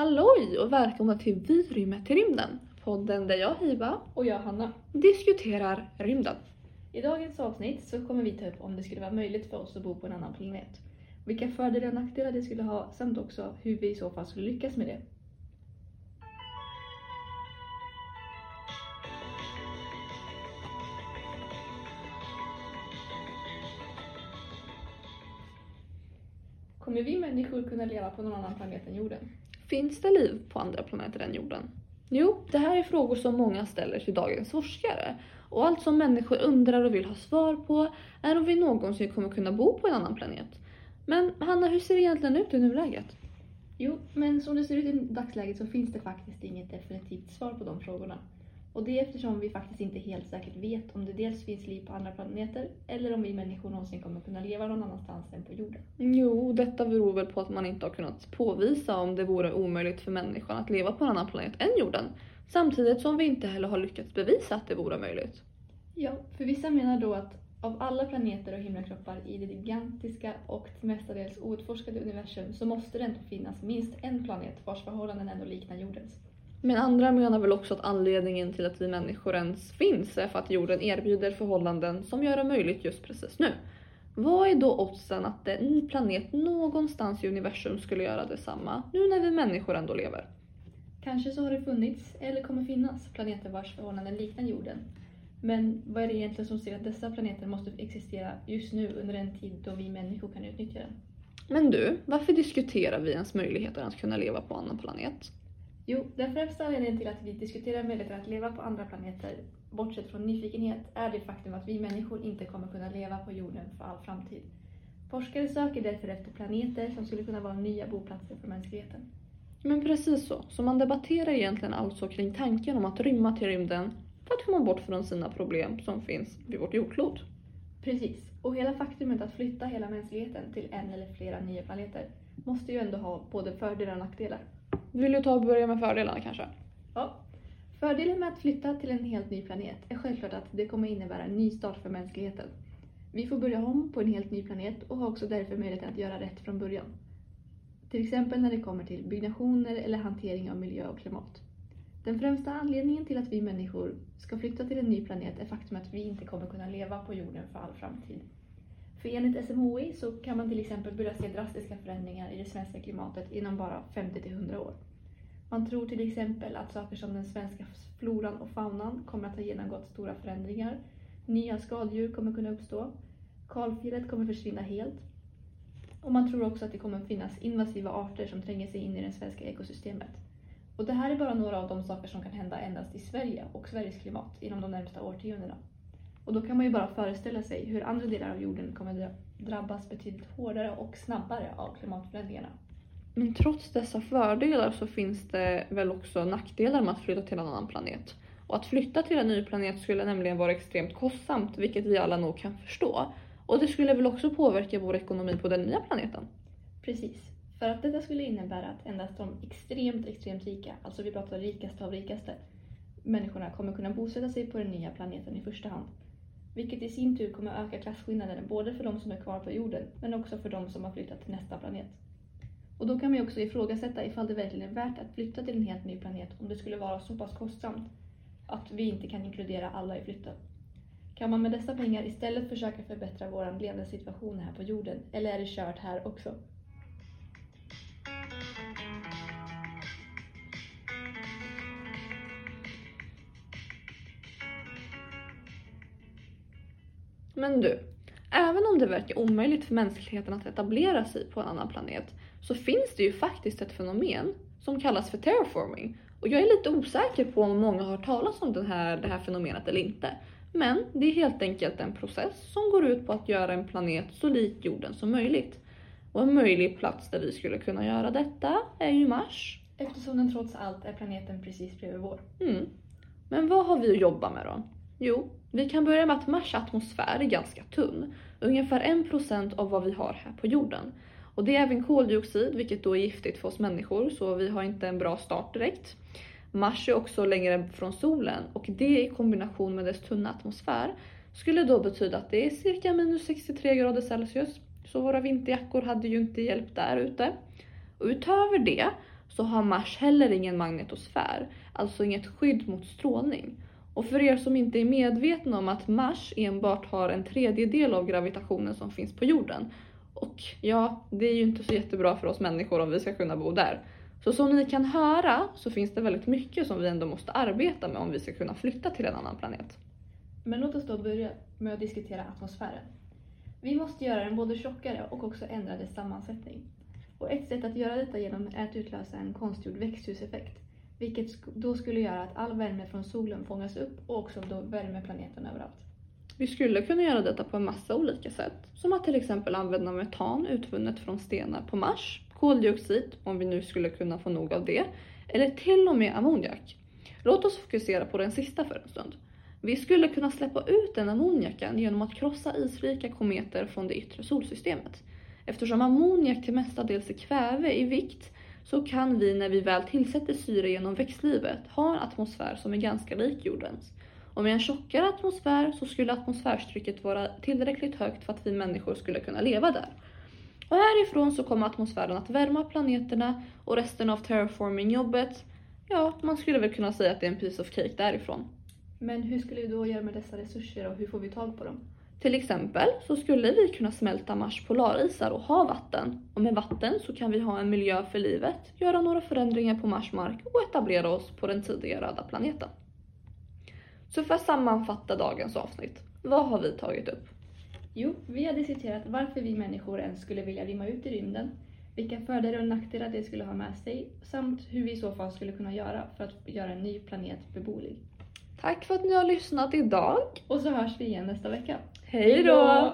Halloj och välkomna till Vi rymmer till rymden. Podden där jag, Hiva, Och jag, Hanna. diskuterar rymden. I dagens avsnitt så kommer vi ta upp om det skulle vara möjligt för oss att bo på en annan planet. Vilka fördelar och nackdelar det skulle ha samt också hur vi i så fall skulle lyckas med det. Kommer vi människor kunna leva på någon annan planet än jorden? Finns det liv på andra planeter än jorden? Jo, det här är frågor som många ställer till dagens forskare. Och allt som människor undrar och vill ha svar på är om vi någonsin kommer kunna bo på en annan planet. Men Hanna, hur ser det egentligen ut i nuläget? Jo, men som det ser ut i dagsläget så finns det faktiskt inget definitivt svar på de frågorna. Och det är eftersom vi faktiskt inte helt säkert vet om det dels finns liv på andra planeter eller om vi människor någonsin kommer kunna leva någon annanstans än på jorden. Jo, detta beror väl på att man inte har kunnat påvisa om det vore omöjligt för människan att leva på en annan planet än jorden. Samtidigt som vi inte heller har lyckats bevisa att det vore möjligt. Ja, för vissa menar då att av alla planeter och himlakroppar i det gigantiska och mestadels outforskade universum så måste det ändå finnas minst en planet vars förhållanden ändå liknar jordens. Men andra menar väl också att anledningen till att vi människor ens finns är för att jorden erbjuder förhållanden som gör det möjligt just precis nu. Vad är då oddsen att en planet någonstans i universum skulle göra detsamma nu när vi människor ändå lever? Kanske så har det funnits, eller kommer finnas, planeter vars förhållanden liknar jorden. Men vad är det egentligen som säger att dessa planeter måste existera just nu under en tid då vi människor kan utnyttja den? Men du, varför diskuterar vi ens möjligheter att kunna leva på en annan planet? Jo, den främsta anledningen till att vi diskuterar möjligheten att leva på andra planeter, bortsett från nyfikenhet, är det faktum att vi människor inte kommer kunna leva på jorden för all framtid. Forskare söker därför efter planeter som skulle kunna vara nya boplatser för mänskligheten. Men precis så, så man debatterar egentligen alltså kring tanken om att rymma till rymden för att komma bort från sina problem som finns vid vårt jordklot. Precis, och hela faktumet att flytta hela mänskligheten till en eller flera nya planeter måste ju ändå ha både fördelar och nackdelar. Vill du ta och börja med fördelarna kanske? Ja. Fördelen med att flytta till en helt ny planet är självklart att det kommer innebära en ny start för mänskligheten. Vi får börja om på en helt ny planet och har också därför möjligheten att göra rätt från början. Till exempel när det kommer till byggnationer eller hantering av miljö och klimat. Den främsta anledningen till att vi människor ska flytta till en ny planet är faktumet att vi inte kommer kunna leva på jorden för all framtid. För enligt SMHI så kan man till exempel börja se drastiska förändringar i det svenska klimatet inom bara 50 till 100 år. Man tror till exempel att saker som den svenska floran och faunan kommer att ha genomgått stora förändringar. Nya skaldjur kommer kunna uppstå. Kalfjället kommer försvinna helt. Och man tror också att det kommer finnas invasiva arter som tränger sig in i det svenska ekosystemet. Och det här är bara några av de saker som kan hända endast i Sverige och Sveriges klimat inom de närmsta årtiondena. Och då kan man ju bara föreställa sig hur andra delar av jorden kommer drabbas betydligt hårdare och snabbare av klimatförändringarna. Men trots dessa fördelar så finns det väl också nackdelar med att flytta till en annan planet. Och att flytta till en ny planet skulle nämligen vara extremt kostsamt, vilket vi alla nog kan förstå. Och det skulle väl också påverka vår ekonomi på den nya planeten? Precis. För att detta skulle innebära att endast de extremt, extremt rika, alltså vi pratar rikaste av rikaste, människorna kommer kunna bosätta sig på den nya planeten i första hand. Vilket i sin tur kommer öka klasskillnaden både för de som är kvar på jorden, men också för de som har flyttat till nästa planet. Och då kan man ju också ifrågasätta ifall det verkligen är värt att flytta till en helt ny planet om det skulle vara så pass kostsamt att vi inte kan inkludera alla i flytten. Kan man med dessa pengar istället försöka förbättra vår levnadssituation här på jorden, eller är det kört här också? Men du, även om det verkar omöjligt för mänskligheten att etablera sig på en annan planet så finns det ju faktiskt ett fenomen som kallas för terraforming. Och jag är lite osäker på om många har talat om den här, det här fenomenet eller inte. Men det är helt enkelt en process som går ut på att göra en planet så lik jorden som möjligt. Och en möjlig plats där vi skulle kunna göra detta är ju Mars. Eftersom den trots allt är planeten precis bredvid vår. Mm. Men vad har vi att jobba med då? Jo, vi kan börja med att Mars atmosfär är ganska tunn. Ungefär 1% av vad vi har här på jorden. Och det är även koldioxid, vilket då är giftigt för oss människor, så vi har inte en bra start direkt. Mars är också längre från solen och det i kombination med dess tunna atmosfär skulle då betyda att det är cirka minus 63 grader Celsius. Så våra vinterjackor hade ju inte hjälpt där ute. Och utöver det så har Mars heller ingen magnetosfär, alltså inget skydd mot strålning. Och för er som inte är medvetna om att Mars enbart har en tredjedel av gravitationen som finns på jorden. Och ja, det är ju inte så jättebra för oss människor om vi ska kunna bo där. Så som ni kan höra så finns det väldigt mycket som vi ändå måste arbeta med om vi ska kunna flytta till en annan planet. Men låt oss då börja med att diskutera atmosfären. Vi måste göra den både tjockare och också ändra dess sammansättning. Och ett sätt att göra detta genom är att utlösa en konstgjord växthuseffekt. Vilket då skulle göra att all värme från solen fångas upp och också då värmer planeten överallt. Vi skulle kunna göra detta på en massa olika sätt. Som att till exempel använda metan utvunnet från stenar på Mars, koldioxid om vi nu skulle kunna få nog av det, eller till och med ammoniak. Låt oss fokusera på den sista för en stund. Vi skulle kunna släppa ut den ammoniaken genom att krossa isrika kometer från det yttre solsystemet. Eftersom ammoniak till mestadels är kväve i vikt så kan vi när vi väl tillsätter syre genom växtlivet ha en atmosfär som är ganska lik jordens. Och med en tjockare atmosfär så skulle atmosfärstrycket vara tillräckligt högt för att vi människor skulle kunna leva där. Och härifrån så kommer atmosfären att värma planeterna och resten av terraforming-jobbet, ja, man skulle väl kunna säga att det är en piece of cake därifrån. Men hur skulle vi då göra med dessa resurser och hur får vi tag på dem? Till exempel så skulle vi kunna smälta Mars polarisar och ha vatten. Och med vatten så kan vi ha en miljö för livet, göra några förändringar på Mars mark och etablera oss på den tidigare röda planeten. Så för att sammanfatta dagens avsnitt, vad har vi tagit upp? Jo, vi har diskuterat varför vi människor ens skulle vilja rymma ut i rymden, vilka fördelar och nackdelar det skulle ha med sig, samt hur vi i så fall skulle kunna göra för att göra en ny planet beboelig. Tack för att ni har lyssnat idag. Och så hörs vi igen nästa vecka. Hej då!